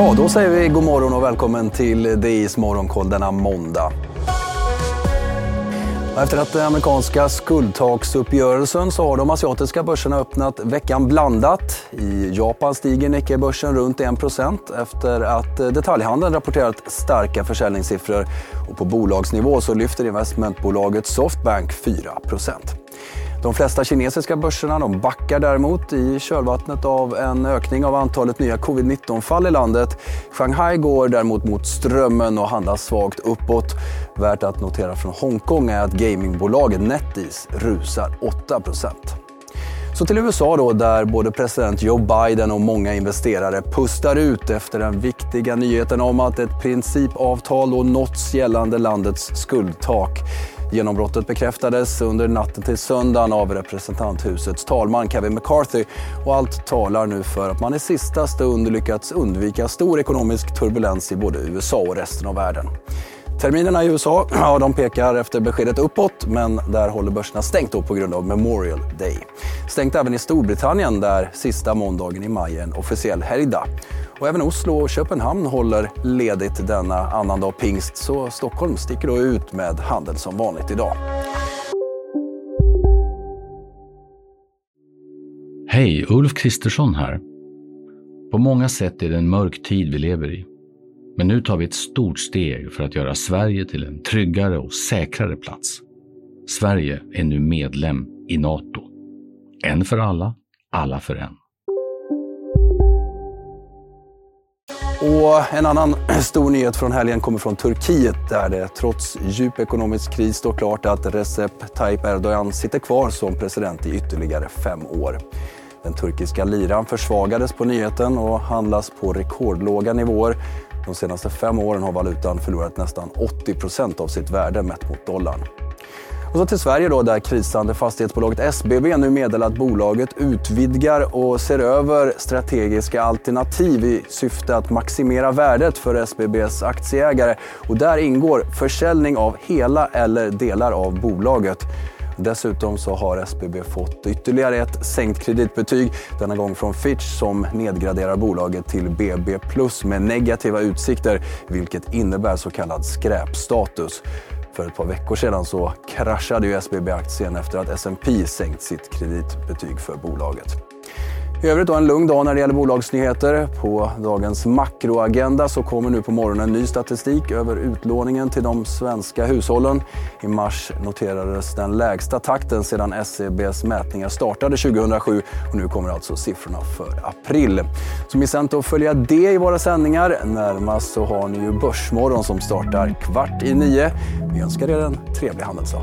Ja, då säger vi god morgon och välkommen till DIs morgonkoll denna måndag. Efter att den amerikanska skuldtaksuppgörelsen så har de asiatiska börserna öppnat veckan blandat. I Japan stiger Nikkei-börsen runt 1 efter att detaljhandeln rapporterat starka försäljningssiffror. Och på bolagsnivå så lyfter investmentbolaget Softbank 4 de flesta kinesiska börserna de backar däremot i kölvattnet av en ökning av antalet nya covid-19-fall i landet. Shanghai går däremot mot strömmen och handlas svagt uppåt. Värt att notera från Hongkong är att gamingbolaget NetEase rusar 8% så till USA då, där både president Joe Biden och många investerare pustar ut efter den viktiga nyheten om att ett principavtal då nåtts gällande landets skuldtak. Genombrottet bekräftades under natten till söndagen av representanthusets talman Kevin McCarthy och allt talar nu för att man i sista stund lyckats undvika stor ekonomisk turbulens i både USA och resten av världen. Terminerna i USA ja, de pekar efter beskedet uppåt, men där håller börserna stängt på grund av Memorial Day. Stängt även i Storbritannien där sista måndagen i maj är en officiell helgdag. Och även Oslo och Köpenhamn håller ledigt denna annandag pingst, så Stockholm sticker då ut med handel som vanligt idag. Hej, Ulf Kristersson här. På många sätt är det en mörk tid vi lever i. Men nu tar vi ett stort steg för att göra Sverige till en tryggare och säkrare plats. Sverige är nu medlem i Nato. En för alla, alla för en. Och en annan stor nyhet från helgen kommer från Turkiet där det trots djup ekonomisk kris står klart att Recep Tayyip Erdogan sitter kvar som president i ytterligare fem år. Den turkiska liran försvagades på nyheten och handlas på rekordlåga nivåer. De senaste fem åren har valutan förlorat nästan 80 procent av sitt värde mätt mot dollarn. Och så till Sverige då, där krisande fastighetsbolaget SBB nu meddelar att bolaget utvidgar och ser över strategiska alternativ i syfte att maximera värdet för SBBs aktieägare. Och där ingår försäljning av hela eller delar av bolaget. Dessutom så har SBB fått ytterligare ett sänkt kreditbetyg. Denna gång från Fitch som nedgraderar bolaget till BB plus med negativa utsikter vilket innebär så kallad skräpstatus. För ett par veckor sedan så kraschade ju SBB-aktien efter att S&P sänkt sitt kreditbetyg för bolaget. I övrigt då en lugn dag när det gäller bolagsnyheter. På dagens makroagenda så kommer nu på morgonen ny statistik över utlåningen till de svenska hushållen. I mars noterades den lägsta takten sedan SCBs mätningar startade 2007 och nu kommer alltså siffrorna för april. Så missa inte att följa det i våra sändningar. Närmast så har ni ju Börsmorgon som startar kvart i nio. Vi önskar er en trevlig handelsdag.